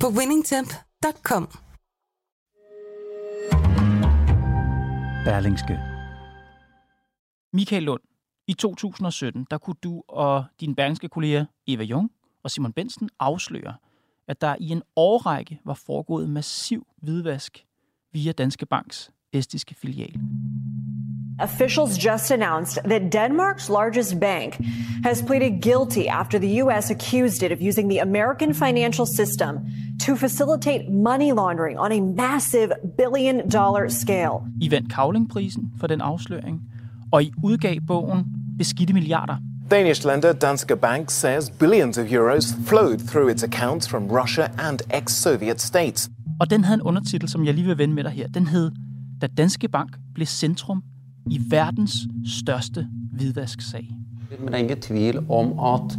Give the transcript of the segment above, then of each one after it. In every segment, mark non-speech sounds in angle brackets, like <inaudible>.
på winningtemp.com. Berlingske. Michael Lund, i 2017, der kunne du og dine berlingske kolleger Eva Jung og Simon Bensen afsløre, at der i en årrække var foregået massiv hvidvask via Danske Banks estiske filial. Officials just announced that Denmark's largest bank has pleaded guilty after the U.S. accused it of using the American financial system to facilitate money laundering on a massive billion dollar scale. I vandt Kavlingprisen for den afsløring, og I udgav bogen Beskidte milliarder. Danish lender Danske Bank says billions of euros flowed through its accounts from Russia and ex-Soviet states. Og den havde en undertitel, som jeg lige vil vende med dig her. Den hed, Da Danske Bank blev centrum i verdens største hvidvasksag. Men det er ingen tvil om, at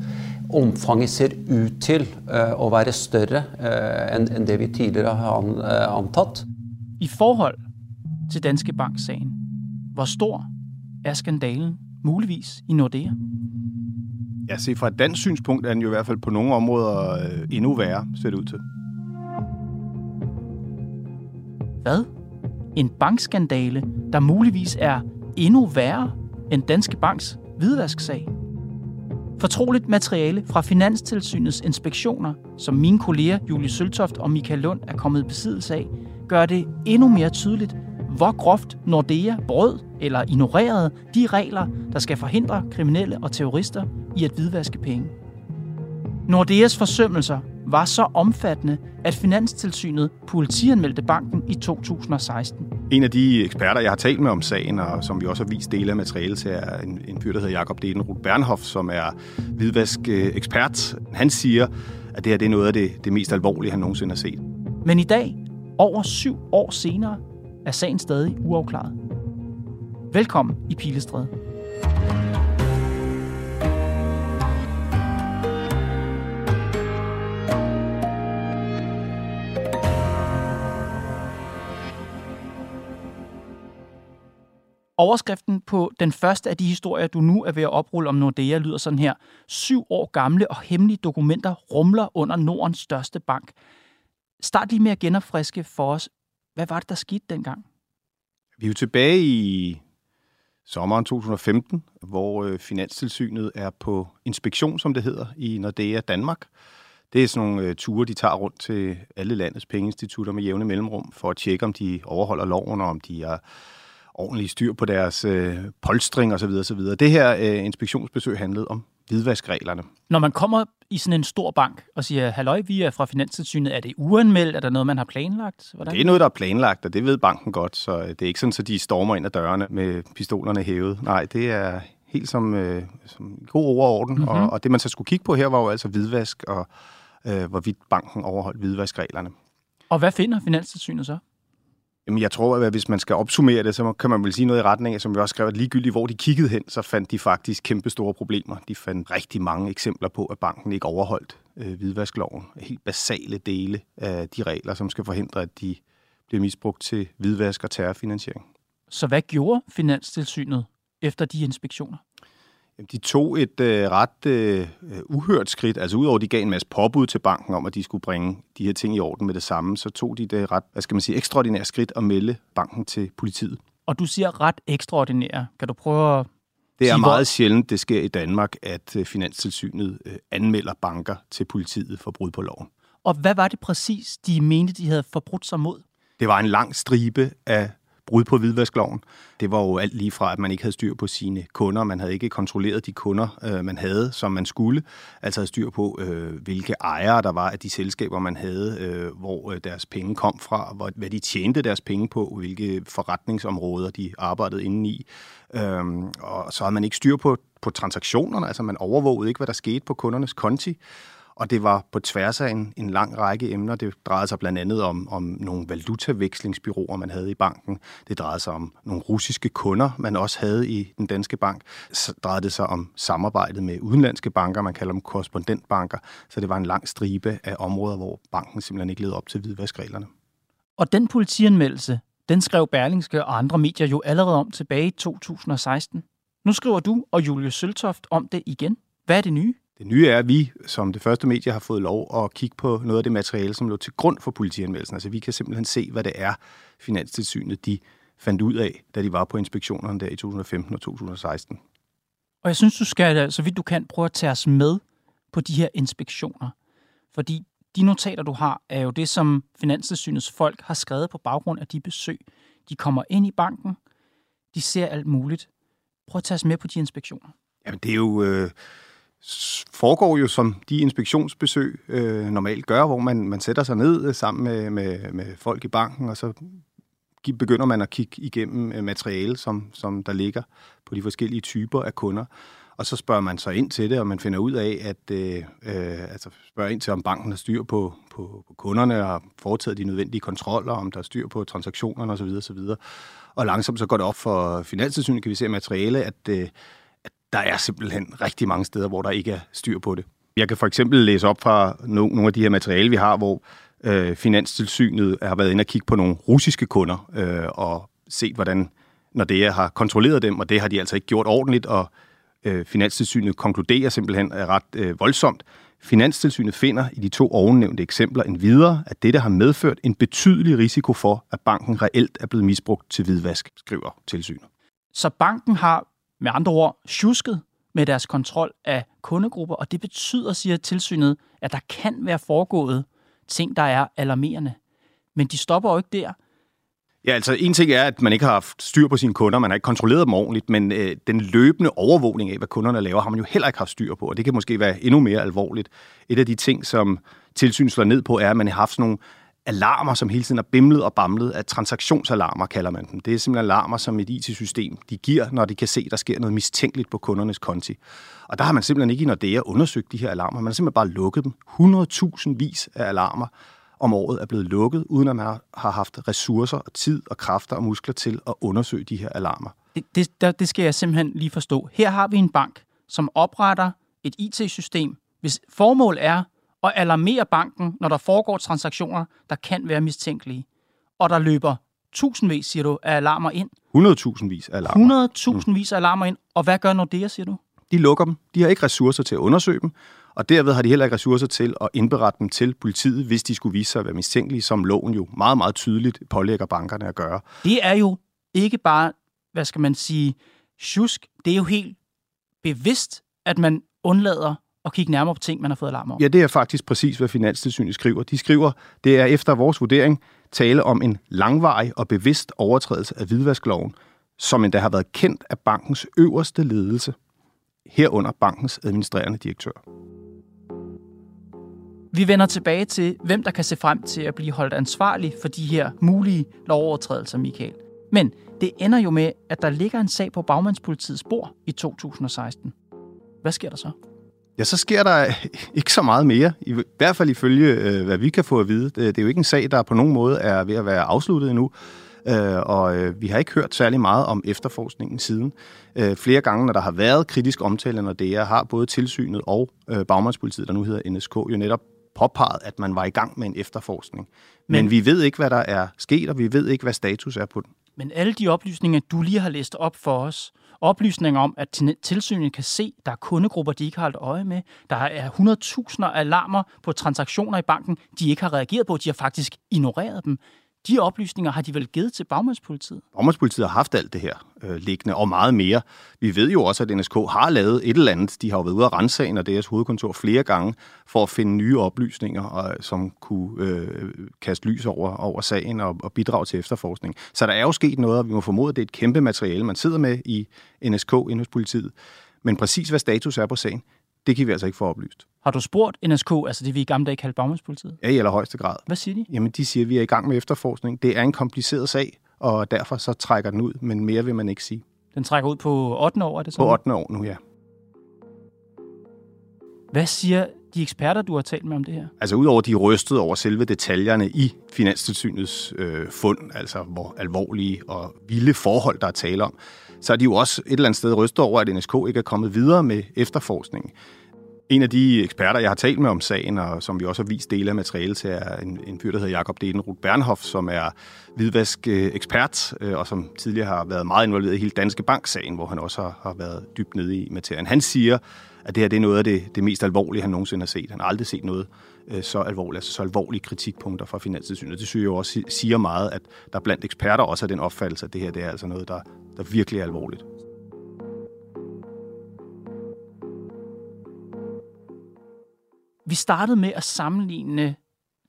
omfanget ser ud til uh, at være større uh, end, det vi tidligere har uh, antaget. I forhold til Danske Bank-sagen, hvor stor er skandalen muligvis i Nordea? Ja, se fra et dansk synspunkt er den jo i hvert fald på nogle områder øh, endnu værre, ser det ud til. Hvad? En bankskandale, der muligvis er endnu værre end Danske Banks hvidvasksag? Fortroligt materiale fra Finanstilsynets inspektioner, som mine kolleger Julie Søltoft og Michael Lund er kommet i besiddelse af, gør det endnu mere tydeligt, hvor groft Nordea brød eller ignorerede de regler, der skal forhindre kriminelle og terrorister i at hvidvaske penge. Nordeas forsømmelser var så omfattende, at Finanstilsynet politianmeldte banken i 2016. En af de eksperter, jeg har talt med om sagen, og som vi også har vist dele af materialet til, er en, en fyr, der hedder Jakob Dedenruth Bernhoff, som er hvidvask-ekspert. Eh, han siger, at det her det er noget af det, det mest alvorlige, han nogensinde har set. Men i dag, over syv år senere, er sagen stadig uafklaret. Velkommen i Pilestræde. Overskriften på den første af de historier, du nu er ved at oprulle om Nordea, lyder sådan her. Syv år gamle og hemmelige dokumenter rumler under Nordens største bank. Start lige med at genopfriske for os. Hvad var det, der skete dengang? Vi er jo tilbage i sommeren 2015, hvor øh, Finanstilsynet er på inspektion, som det hedder, i Nordea Danmark. Det er sådan nogle øh, ture, de tager rundt til alle landets pengeinstitutter med jævne mellemrum, for at tjekke, om de overholder loven, og om de er ordentligt styr på deres øh, polstring osv. osv. Det her øh, inspektionsbesøg handlede om hvidvaskreglerne. Når man kommer i sådan en stor bank og siger, halløj, vi er fra Finanstilsynet, er det uanmeldt? Er der noget, man har planlagt? Hvordan? Det er noget, der er planlagt, og det ved banken godt, så det er ikke sådan, at de stormer ind ad dørene med pistolerne hævet. Nej, det er helt som, øh, som god overorden, mm-hmm. og, og det man så skulle kigge på her var jo altså hvidvask, og øh, hvorvidt banken overholdt hvidvaskreglerne. Og hvad finder Finanstilsynet så? Jamen, jeg tror, at hvis man skal opsummere det, så kan man vel sige noget i retning af, som vi også skrev, at ligegyldigt hvor de kiggede hen, så fandt de faktisk kæmpe store problemer. De fandt rigtig mange eksempler på, at banken ikke overholdt øh, hvidvaskloven. Helt basale dele af de regler, som skal forhindre, at de bliver misbrugt til hvidvask og terrorfinansiering. Så hvad gjorde Finanstilsynet efter de inspektioner? De tog et øh, ret øh, uhørt skridt, altså udover at de gav en masse påbud til banken om, at de skulle bringe de her ting i orden med det samme, så tog de det ret, hvad skal man sige, ekstraordinære skridt at melde banken til politiet. Og du siger ret ekstraordinære. Kan du prøve at det er meget sjældent, det sker i Danmark, at øh, Finanstilsynet øh, anmelder banker til politiet for brud på loven. Og hvad var det præcis, de mente, de havde forbrudt sig mod? Det var en lang stribe af brud på hvidvaskloven. Det var jo alt lige fra, at man ikke havde styr på sine kunder, man havde ikke kontrolleret de kunder, øh, man havde, som man skulle, altså havde styr på, øh, hvilke ejere der var af de selskaber, man havde, øh, hvor øh, deres penge kom fra, hvor, hvad de tjente deres penge på, hvilke forretningsområder de arbejdede inde i. Øhm, og så havde man ikke styr på, på transaktionerne, altså man overvågede ikke, hvad der skete på kundernes konti, og det var på tværs af en, en lang række emner. Det drejede sig blandt andet om, om nogle valutavekslingsbyråer, man havde i banken. Det drejede sig om nogle russiske kunder, man også havde i den danske bank. Så drejede det sig om samarbejdet med udenlandske banker, man kalder dem korrespondentbanker. Så det var en lang stribe af områder, hvor banken simpelthen ikke levede op til hvidvaskreglerne. Og den politianmeldelse, den skrev Berlingske og andre medier jo allerede om tilbage i 2016. Nu skriver du og Julius Søltoft om det igen. Hvad er det nye? Det nye er, at vi som det første medie har fået lov at kigge på noget af det materiale, som lå til grund for politianmeldelsen. Altså vi kan simpelthen se, hvad det er, Finanstilsynet de fandt ud af, da de var på inspektionerne der i 2015 og 2016. Og jeg synes, du skal, så vidt du kan, prøve at tage os med på de her inspektioner. Fordi de notater, du har, er jo det, som Finanstilsynets folk har skrevet på baggrund af de besøg. De kommer ind i banken, de ser alt muligt. Prøv at tage os med på de inspektioner. Jamen, det er jo... Øh foregår jo som de inspektionsbesøg øh, normalt gør, hvor man, man sætter sig ned øh, sammen med, med, med folk i banken, og så begynder man at kigge igennem øh, materiale, som, som der ligger på de forskellige typer af kunder. Og så spørger man så ind til det, og man finder ud af, at øh, øh, altså spørger ind til, om banken har styr på, på, på kunderne og har foretaget de nødvendige kontroller, om der er styr på transaktionerne osv. osv. Og langsomt så går det op for Finanstilsynet, kan vi se materiale, at, øh, der er simpelthen rigtig mange steder, hvor der ikke er styr på det. Jeg kan for eksempel læse op fra nogle af de her materiale, vi har, hvor øh, Finanstilsynet har været inde og kigge på nogle russiske kunder øh, og set, hvordan når det har kontrolleret dem, og det har de altså ikke gjort ordentligt, og øh, Finanstilsynet konkluderer simpelthen ret øh, voldsomt. Finanstilsynet finder i de to ovennævnte eksempler en videre, at dette har medført en betydelig risiko for, at banken reelt er blevet misbrugt til hvidvask, skriver tilsynet. Så banken har med andre ord tjusket med deres kontrol af kundegrupper, og det betyder, siger tilsynet, at der kan være foregået ting, der er alarmerende. Men de stopper jo ikke der. Ja, altså en ting er, at man ikke har haft styr på sine kunder, man har ikke kontrolleret dem ordentligt, men øh, den løbende overvågning af, hvad kunderne laver, har man jo heller ikke haft styr på, og det kan måske være endnu mere alvorligt. Et af de ting, som tilsyn slår ned på, er, at man har haft sådan nogle alarmer, som hele tiden er bimlet og bamlet, at transaktionsalarmer kalder man dem. Det er simpelthen alarmer, som et IT-system de giver, når de kan se, at der sker noget mistænkeligt på kundernes konti. Og der har man simpelthen ikke i Nordea undersøgt de her alarmer. Man har simpelthen bare lukket dem. 100.000 vis af alarmer om året er blevet lukket, uden at man har haft ressourcer og tid og kræfter og muskler til at undersøge de her alarmer. Det, det, det skal jeg simpelthen lige forstå. Her har vi en bank, som opretter et IT-system, hvis formål er at alarmere banken, når der foregår transaktioner, der kan være mistænkelige. Og der løber tusindvis, siger du, af alarmer ind. 100.000 vis af alarmer. 100.000 vis af alarmer ind. Og hvad gør Nordea, siger du? De lukker dem. De har ikke ressourcer til at undersøge dem, og derved har de heller ikke ressourcer til at indberette dem til politiet, hvis de skulle vise sig at være mistænkelige, som loven jo meget, meget tydeligt pålægger bankerne at gøre. Det er jo ikke bare, hvad skal man sige, tjusk. Det er jo helt bevidst, at man undlader at kigge nærmere på ting, man har fået alarm om. Ja, det er faktisk præcis, hvad Finanstilsynet skriver. De skriver, det er efter vores vurdering tale om en langvarig og bevidst overtrædelse af hvidvaskloven, som endda har været kendt af bankens øverste ledelse, herunder bankens administrerende direktør. Vi vender tilbage til, hvem der kan se frem til at blive holdt ansvarlig for de her mulige lovovertrædelser, Michael. Men det ender jo med, at der ligger en sag på bagmandspolitiets bord i 2016. Hvad sker der så? Ja, så sker der <laughs> ikke så meget mere. I hvert fald ifølge, øh, hvad vi kan få at vide. Det er jo ikke en sag, der på nogen måde er ved at være afsluttet endnu. Øh, og øh, vi har ikke hørt særlig meget om efterforskningen siden. Flere gange, når der har været kritisk omtale, når det er, har både tilsynet og bagmandspolitiet, der nu hedder NSK, jo netop påpeget, at man var i gang med en efterforskning. Men, Men vi ved ikke, hvad der er sket, og vi ved ikke, hvad status er på den. Men alle de oplysninger, du lige har læst op for os, oplysninger om, at tilsynet kan se, at der er kundegrupper, de ikke har holdt øje med. Der er 100.000 alarmer på transaktioner i banken, de ikke har reageret på. De har faktisk ignoreret dem. De oplysninger har de vel givet til bagmandspolitiet? Bagmandspolitiet har haft alt det her øh, liggende, og meget mere. Vi ved jo også, at NSK har lavet et eller andet. De har jo været ude af renssagen og deres hovedkontor flere gange for at finde nye oplysninger, og, øh, som kunne øh, kaste lys over, over sagen og, og bidrage til efterforskning. Så der er jo sket noget, og vi må formode, at det er et kæmpe materiale, man sidder med i NSK, inde hos politiet. Men præcis hvad status er på sagen, det kan vi altså ikke få oplyst. Har du spurgt NSK, altså det vi i gamle dage kaldte bagmandspolitiet? Ja, i allerhøjeste grad. Hvad siger de? Jamen, de siger, at vi er i gang med efterforskning. Det er en kompliceret sag, og derfor så trækker den ud, men mere vil man ikke sige. Den trækker ud på 8. år, er det så? På 8. år nu, ja. Hvad siger de eksperter, du har talt med om det her? Altså udover de rystede over selve detaljerne i Finanstilsynets øh, fund, altså hvor alvorlige og vilde forhold, der er tale om, så er de jo også et eller andet sted rystet over, at NSK ikke er kommet videre med efterforskningen. En af de eksperter, jeg har talt med om sagen, og som vi også har vist dele af materialet til, er en, en fyr, der hedder Jakob Dedenruth Bernhoff, som er hvidvask-ekspert, øh, øh, og som tidligere har været meget involveret i hele Danske Bank-sagen, hvor han også har, har været dybt nede i materien. Han siger, at det her det er noget af det, det mest alvorlige, han nogensinde har set. Han har aldrig set noget øh, så alvorligt, altså så alvorlige kritikpunkter fra Finanstilsynet. Det synes jeg jo også siger meget, at der blandt eksperter også er den opfattelse, at det her det er altså noget, der, der virkelig er alvorligt. Vi startede med at sammenligne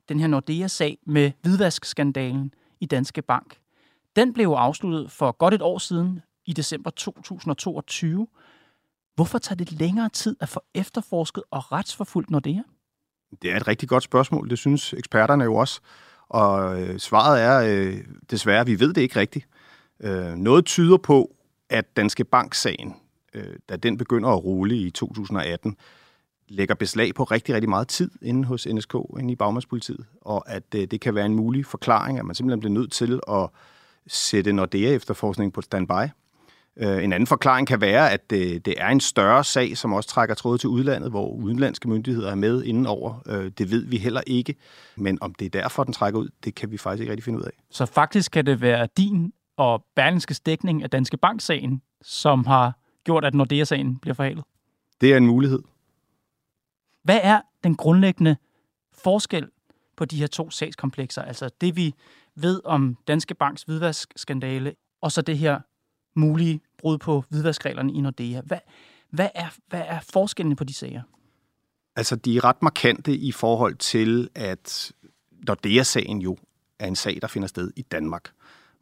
den her Nordea-sag med hvidvaskskandalen i Danske Bank. Den blev afsluttet for godt et år siden, i december 2022. Hvorfor tager det længere tid at få efterforsket og retsforfulgt Nordea? Det er et rigtig godt spørgsmål. Det synes eksperterne jo også. Og øh, svaret er øh, desværre, at vi ved det ikke rigtigt. Øh, noget tyder på, at Danske Bank-sagen, øh, da den begynder at rulle i 2018, lægger beslag på rigtig, rigtig meget tid inde hos NSK, inde i bagmandspolitiet, og at øh, det kan være en mulig forklaring, at man simpelthen bliver nødt til at sætte Nordea-efterforskning på standby. Øh, en anden forklaring kan være, at det, det er en større sag, som også trækker tråd til udlandet, hvor udenlandske myndigheder er med indenover. Øh, det ved vi heller ikke, men om det er derfor, den trækker ud, det kan vi faktisk ikke rigtig finde ud af. Så faktisk kan det være din og Berlingske dækning af Danske Bank-sagen, som har gjort, at Nordea-sagen bliver forhalet? Det er en mulighed. Hvad er den grundlæggende forskel på de her to sagskomplekser? Altså det, vi ved om Danske Banks hvidvaskskandale, og så det her mulige brud på hvidvaskreglerne i Nordea. Hvad, hvad, er, hvad er forskellen på de sager? Altså, de er ret markante i forhold til, at Nordea-sagen jo er en sag, der finder sted i Danmark.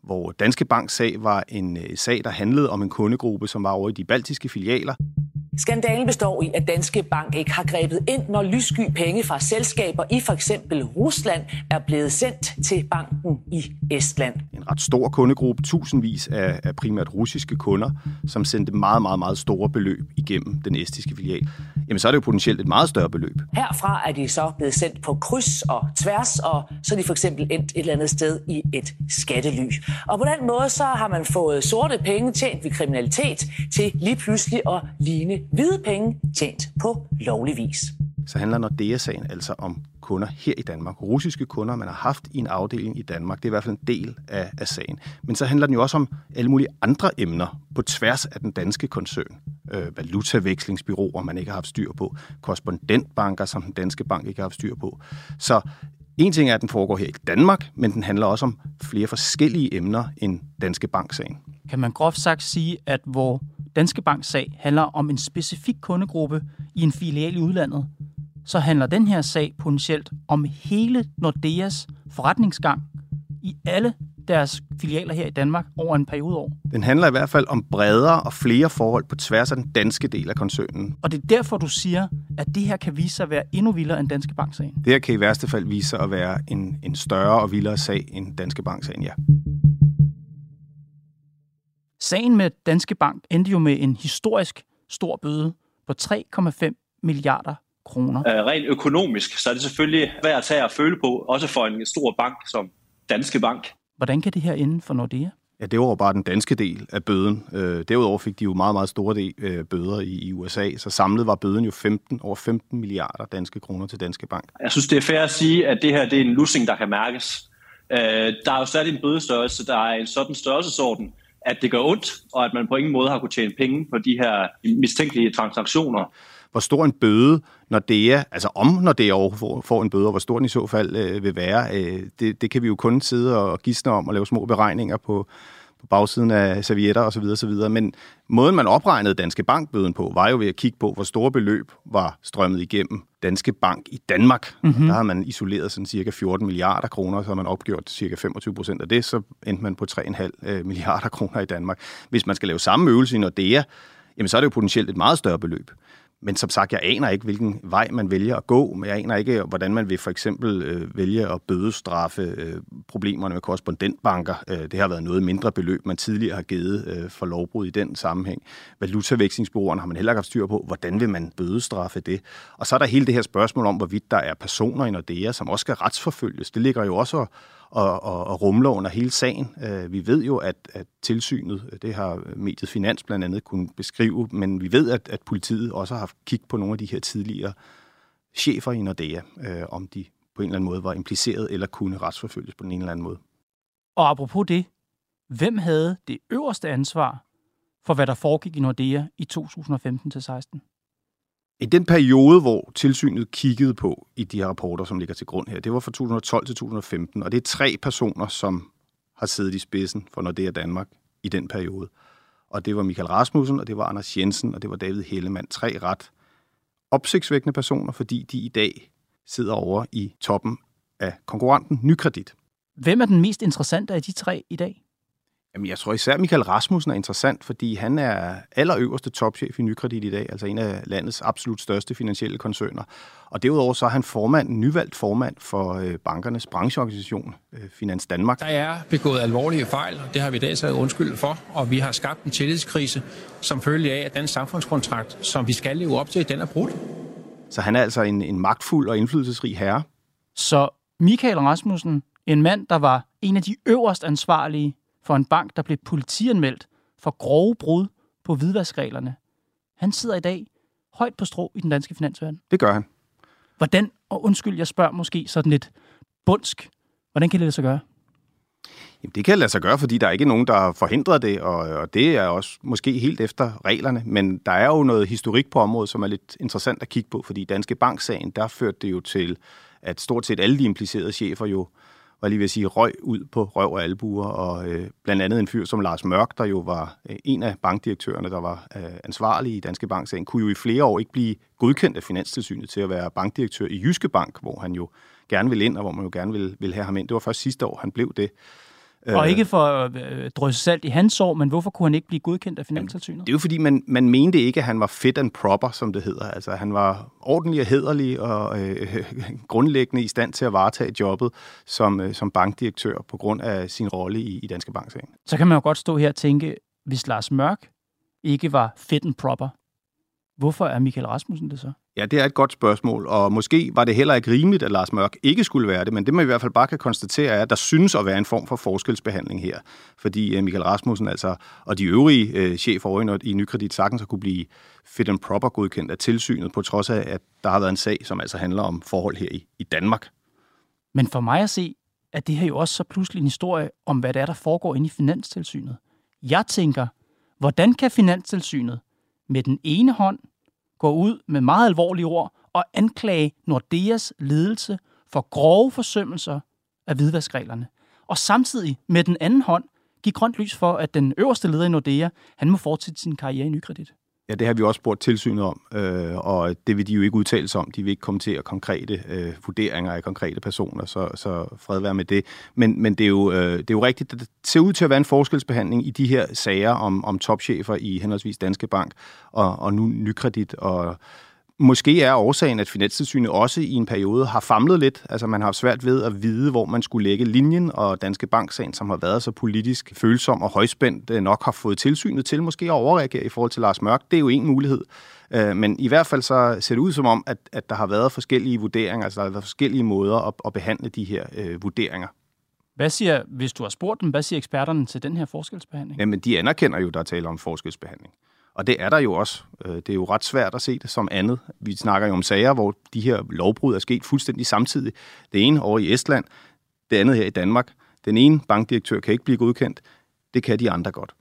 Hvor Danske Banks sag var en øh, sag, der handlede om en kundegruppe, som var over i de baltiske filialer. Skandalen består i, at Danske Bank ikke har grebet ind, når lyssky penge fra selskaber i for eksempel Rusland er blevet sendt til banken i Estland. En ret stor kundegruppe, tusindvis af, af primært russiske kunder, som sendte meget, meget, meget store beløb igennem den estiske filial. Jamen så er det jo potentielt et meget større beløb. Herfra er de så blevet sendt på kryds og tværs, og så er de for eksempel endt et eller andet sted i et skattely. Og på den måde så har man fået sorte penge tjent ved kriminalitet til lige pludselig at ligne hvide penge tjent på lovlig vis. Så handler Nordea-sagen altså om kunder her i Danmark. Russiske kunder, man har haft i en afdeling i Danmark. Det er i hvert fald en del af, af sagen. Men så handler den jo også om alle mulige andre emner på tværs af den danske koncern. Øh, valutavekslingsbyråer, man ikke har haft styr på. Korrespondentbanker, som den danske bank ikke har haft styr på. Så en ting er, at den foregår her i Danmark, men den handler også om flere forskellige emner end Danske Bank-sagen. Kan man groft sagt sige, at hvor Danske Banks sag handler om en specifik kundegruppe i en filial i udlandet, så handler den her sag potentielt om hele Nordeas forretningsgang i alle deres filialer her i Danmark over en periode år. Den handler i hvert fald om bredere og flere forhold på tværs af den danske del af koncernen. Og det er derfor, du siger, at det her kan vise sig at være endnu vildere end Danske Bank-sagen. Det her kan i værste fald vise sig at være en, en større og vildere sag end Danske Bank-sagen, ja. Sagen med Danske Bank endte jo med en historisk stor bøde på 3,5 milliarder kroner. Uh, rent økonomisk, så er det selvfølgelig værd at tage og føle på, også for en stor bank som Danske Bank. Hvordan kan det her ende for Nordea? Ja, det var bare den danske del af bøden. Øh, derudover fik de jo meget, meget store del, øh, bøder i, i USA, så samlet var bøden jo 15, over 15 milliarder danske kroner til Danske Bank. Jeg synes, det er fair at sige, at det her det er en lussing, der kan mærkes. Øh, der er jo sat en bødestørrelse, der er en sådan størrelsesorden, at det gør ondt, og at man på ingen måde har kunne tjene penge på de her mistænkelige transaktioner. Hvor stor en bøde, når det er, altså om når det er får en bøde, og hvor stor den i så fald øh, vil være, øh, det, det kan vi jo kun sidde og gisne om og lave små beregninger på, på bagsiden af servietter osv. osv. Men måden, man opregnede Danske Bankbøden på, var jo ved at kigge på, hvor store beløb var strømmet igennem Danske Bank i Danmark. Mm-hmm. Der har man isoleret sådan cirka 14 milliarder kroner, så har man opgjort cirka 25 procent af det, så endte man på 3,5 øh, milliarder kroner i Danmark. Hvis man skal lave samme øvelse i Nordea, jamen så er det jo potentielt et meget større beløb men som sagt, jeg aner ikke, hvilken vej man vælger at gå, men jeg aner ikke, hvordan man vil for eksempel øh, vælge at bødestraffe øh, problemerne med korrespondentbanker. Øh, det har været noget mindre beløb, man tidligere har givet øh, for lovbrud i den sammenhæng. Valutavekslingsbrugerne har man heller ikke haft styr på. Hvordan vil man bødestraffe det? Og så er der hele det her spørgsmål om, hvorvidt der er personer i Nordea, som også skal retsforfølges. Det ligger jo også og, og, og rumler under hele sagen. Øh, vi ved jo, at, at tilsynet, det har mediet Finans blandt andet kunne beskrive, men vi ved, at, at politiet også har haft kig på nogle af de her tidligere chefer i Nordea, øh, om de på en eller anden måde var impliceret eller kunne retsforfølges på den en eller anden måde. Og apropos det, hvem havde det øverste ansvar for, hvad der foregik i Nordea i 2015-16? I den periode, hvor tilsynet kiggede på i de her rapporter, som ligger til grund her, det var fra 2012 til 2015, og det er tre personer, som har siddet i spidsen for Nordea Danmark i den periode. Og det var Michael Rasmussen, og det var Anders Jensen, og det var David Hellemann. Tre ret opsigtsvækkende personer, fordi de i dag sidder over i toppen af konkurrenten Nykredit. Hvem er den mest interessante af de tre i dag? Jamen, jeg tror især Michael Rasmussen er interessant, fordi han er allerøverste topchef i Nykredit i dag, altså en af landets absolut største finansielle koncerner. Og derudover så er han formand, nyvalgt formand for øh, bankernes brancheorganisation, øh, Finans Danmark. Der er begået alvorlige fejl, det har vi i dag så undskyld for, og vi har skabt en tillidskrise, som følge af, at den samfundskontrakt, som vi skal leve op til, den er brudt. Så han er altså en, en magtfuld og indflydelsesrig herre. Så Michael Rasmussen, en mand, der var en af de øverst ansvarlige for en bank, der blev politianmeldt for grove brud på hvidvaskreglerne. Han sidder i dag højt på strå i den danske finansverden. Det gør han. Hvordan, og undskyld, jeg spørger måske sådan lidt bundsk, hvordan kan det lade sig gøre? Jamen, det kan lade sig gøre, fordi der er ikke nogen, der forhindrer det, og, og det er også måske helt efter reglerne. Men der er jo noget historik på området, som er lidt interessant at kigge på, fordi Danske Bank-sagen, der førte det jo til, at stort set alle de implicerede chefer jo var lige ved at sige, røg ud på røv og albuer, og øh, blandt andet en fyr som Lars Mørk, der jo var øh, en af bankdirektørerne, der var øh, ansvarlig i Danske Bank, sagen, kunne jo i flere år ikke blive godkendt af Finanstilsynet til at være bankdirektør i Jyske Bank, hvor han jo gerne ville ind, og hvor man jo gerne ville, ville have ham ind. Det var først sidste år, han blev det. Og øh. ikke for at øh, drysse salt i hans år, men hvorfor kunne han ikke blive godkendt af Finanstilsynet? Det er jo fordi, man, man mente ikke, at han var fit and proper, som det hedder. Altså, han var ordentlig og hederlig og øh, <laughs> grundlæggende i stand til at varetage jobbet som, øh, som bankdirektør på grund af sin rolle i, i Danske Bank. Så kan man jo godt stå her og tænke, hvis Lars Mørk ikke var fit and proper, hvorfor er Michael Rasmussen det så? Ja, det er et godt spørgsmål, og måske var det heller ikke rimeligt, at Lars Mørk ikke skulle være det, men det man i hvert fald bare kan konstatere er, at der synes at være en form for forskelsbehandling her, fordi øh, Michael Rasmussen altså, og de øvrige øh, chefer i Nykredit sagtens har kunne blive fit and proper godkendt af tilsynet, på trods af, at der har været en sag, som altså handler om forhold her i, i Danmark. Men for mig at se, at det her jo også så pludselig en historie om, hvad det er, der foregår inde i Finanstilsynet. Jeg tænker, hvordan kan Finanstilsynet med den ene hånd går ud med meget alvorlige ord og anklage Nordeas ledelse for grove forsømmelser af hvidvaskreglerne. Og samtidig med den anden hånd give grønt lys for, at den øverste leder i Nordea, han må fortsætte sin karriere i Nykredit. Ja, det har vi også spurgt tilsynet om, øh, og det vil de jo ikke udtale sig om. De vil ikke kommentere konkrete øh, vurderinger af konkrete personer, så, så fred være med det. Men, men det, er jo, øh, det er jo rigtigt, det ser ud til at være en forskelsbehandling i de her sager om, om topchefer i henholdsvis Danske Bank og, og nu Nykredit og Måske er årsagen, at Finanstilsynet også i en periode har famlet lidt. Altså man har svært ved at vide, hvor man skulle lægge linjen, og Danske Bank-sagen, som har været så politisk følsom og højspændt, øh, nok har fået tilsynet til måske at overreagere i forhold til Lars Mørk. Det er jo en mulighed. Øh, men i hvert fald så ser det ud som om, at, at der har været forskellige vurderinger, altså der har været forskellige måder at, at behandle de her øh, vurderinger. Hvad siger, hvis du har spurgt dem, hvad siger eksperterne til den her forskelsbehandling? Jamen, de anerkender jo, der er tale om forskelsbehandling. Og det er der jo også. Øh, det er jo ret svært at se det som andet. Vi snakker jo om sager, hvor de her lovbrud er sket fuldstændig samtidig. Det ene over i Estland, det andet her i Danmark. Den ene bankdirektør kan ikke blive godkendt. Det kan de andre godt.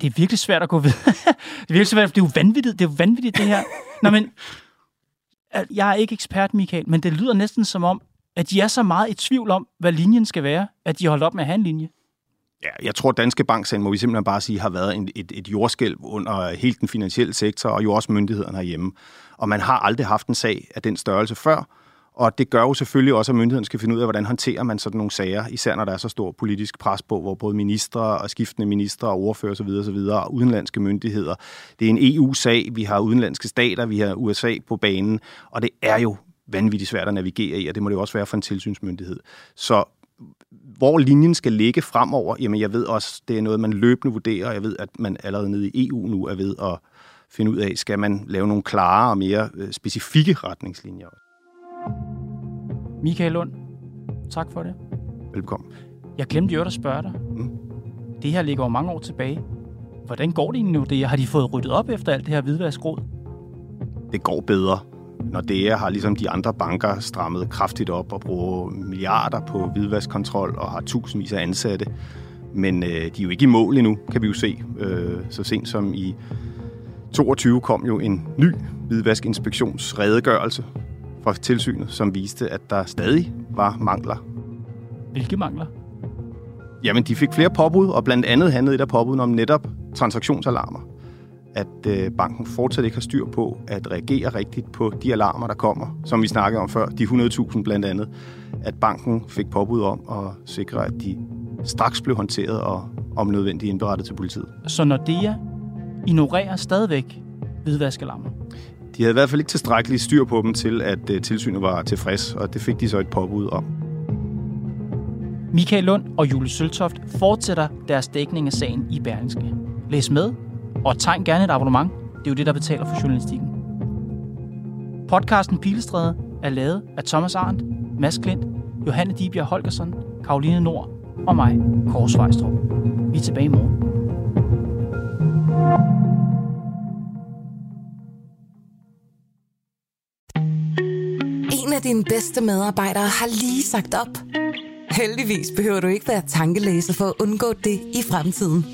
Det er virkelig svært at gå ved. <laughs> det er virkelig svært, det er jo vanvittigt, det er jo vanvittigt det her. Nå, men jeg er ikke ekspert, Michael, men det lyder næsten som om, at de er så meget i tvivl om, hvad linjen skal være, at de holdt op med at have en linje. Ja, jeg tror, at Danske Bank, må vi simpelthen bare sige, har været en, et, et jordskælv under hele den finansielle sektor, og jo også myndighederne herhjemme. Og man har aldrig haft en sag af den størrelse før, Og det gør jo selvfølgelig også, at myndighederne skal finde ud af, hvordan håndterer man sådan nogle sager, især når der er så stor politisk pres på, hvor både ministre og skiftende ministre og ordfører osv. osv. og udenlandske myndigheder. Det er en EU-sag, vi har udenlandske stater, vi har USA på banen, og det er jo vanvittigt svært at navigere i, og det må det jo også være for en tilsynsmyndighed. Så hvor linjen skal ligge fremover, jamen jeg ved også, det er noget, man løbende vurderer, jeg ved, at man allerede nede i EU nu er ved at finde ud af, skal man lave nogle klare og mere øh, specifikke retningslinjer. Michael Lund, tak for det. Velkommen. Jeg glemte jo at spørge dig. Mm. Det her ligger jo mange år tilbage. Hvordan går det nu det? Har de fået ryddet op efter alt det her hvidvaskråd? Det går bedre. Når det har ligesom de andre banker strammet kraftigt op og bruger milliarder på hvidvaskkontrol og har tusindvis af ansatte. Men øh, de er jo ikke i mål endnu, kan vi jo se. Øh, så sent som i 22 kom jo en ny hvidvaskinspektionsredegørelse fra tilsynet, som viste, at der stadig var mangler. Hvilke mangler? Jamen, de fik flere påbud, og blandt andet handlede et af påbudene om netop transaktionsalarmer. At øh, banken fortsat ikke har styr på at reagere rigtigt på de alarmer, der kommer, som vi snakkede om før, de 100.000 blandt andet. At banken fik påbud om at sikre, at de straks blev håndteret og om nødvendigt indberettet til politiet. Så Nordea ignorerer stadigvæk hvidvaskalarmer? De havde i hvert fald ikke tilstrækkeligt styr på dem til, at uh, tilsynet var tilfreds, og det fik de så et påbud om. Michael Lund og Julie Søltoft fortsætter deres dækning af sagen i Berlingske. Læs med, og tegn gerne et abonnement. Det er jo det, der betaler for journalistikken. Podcasten Pilestræde er lavet af Thomas Arndt, Mads Klint, Johanne Dibjerg Holgersen, Karoline Nord og mig, Kåre Svejstrup. Vi er tilbage i morgen. En af dine bedste medarbejdere har lige sagt op. Heldigvis behøver du ikke være tankelæser for at undgå det i fremtiden.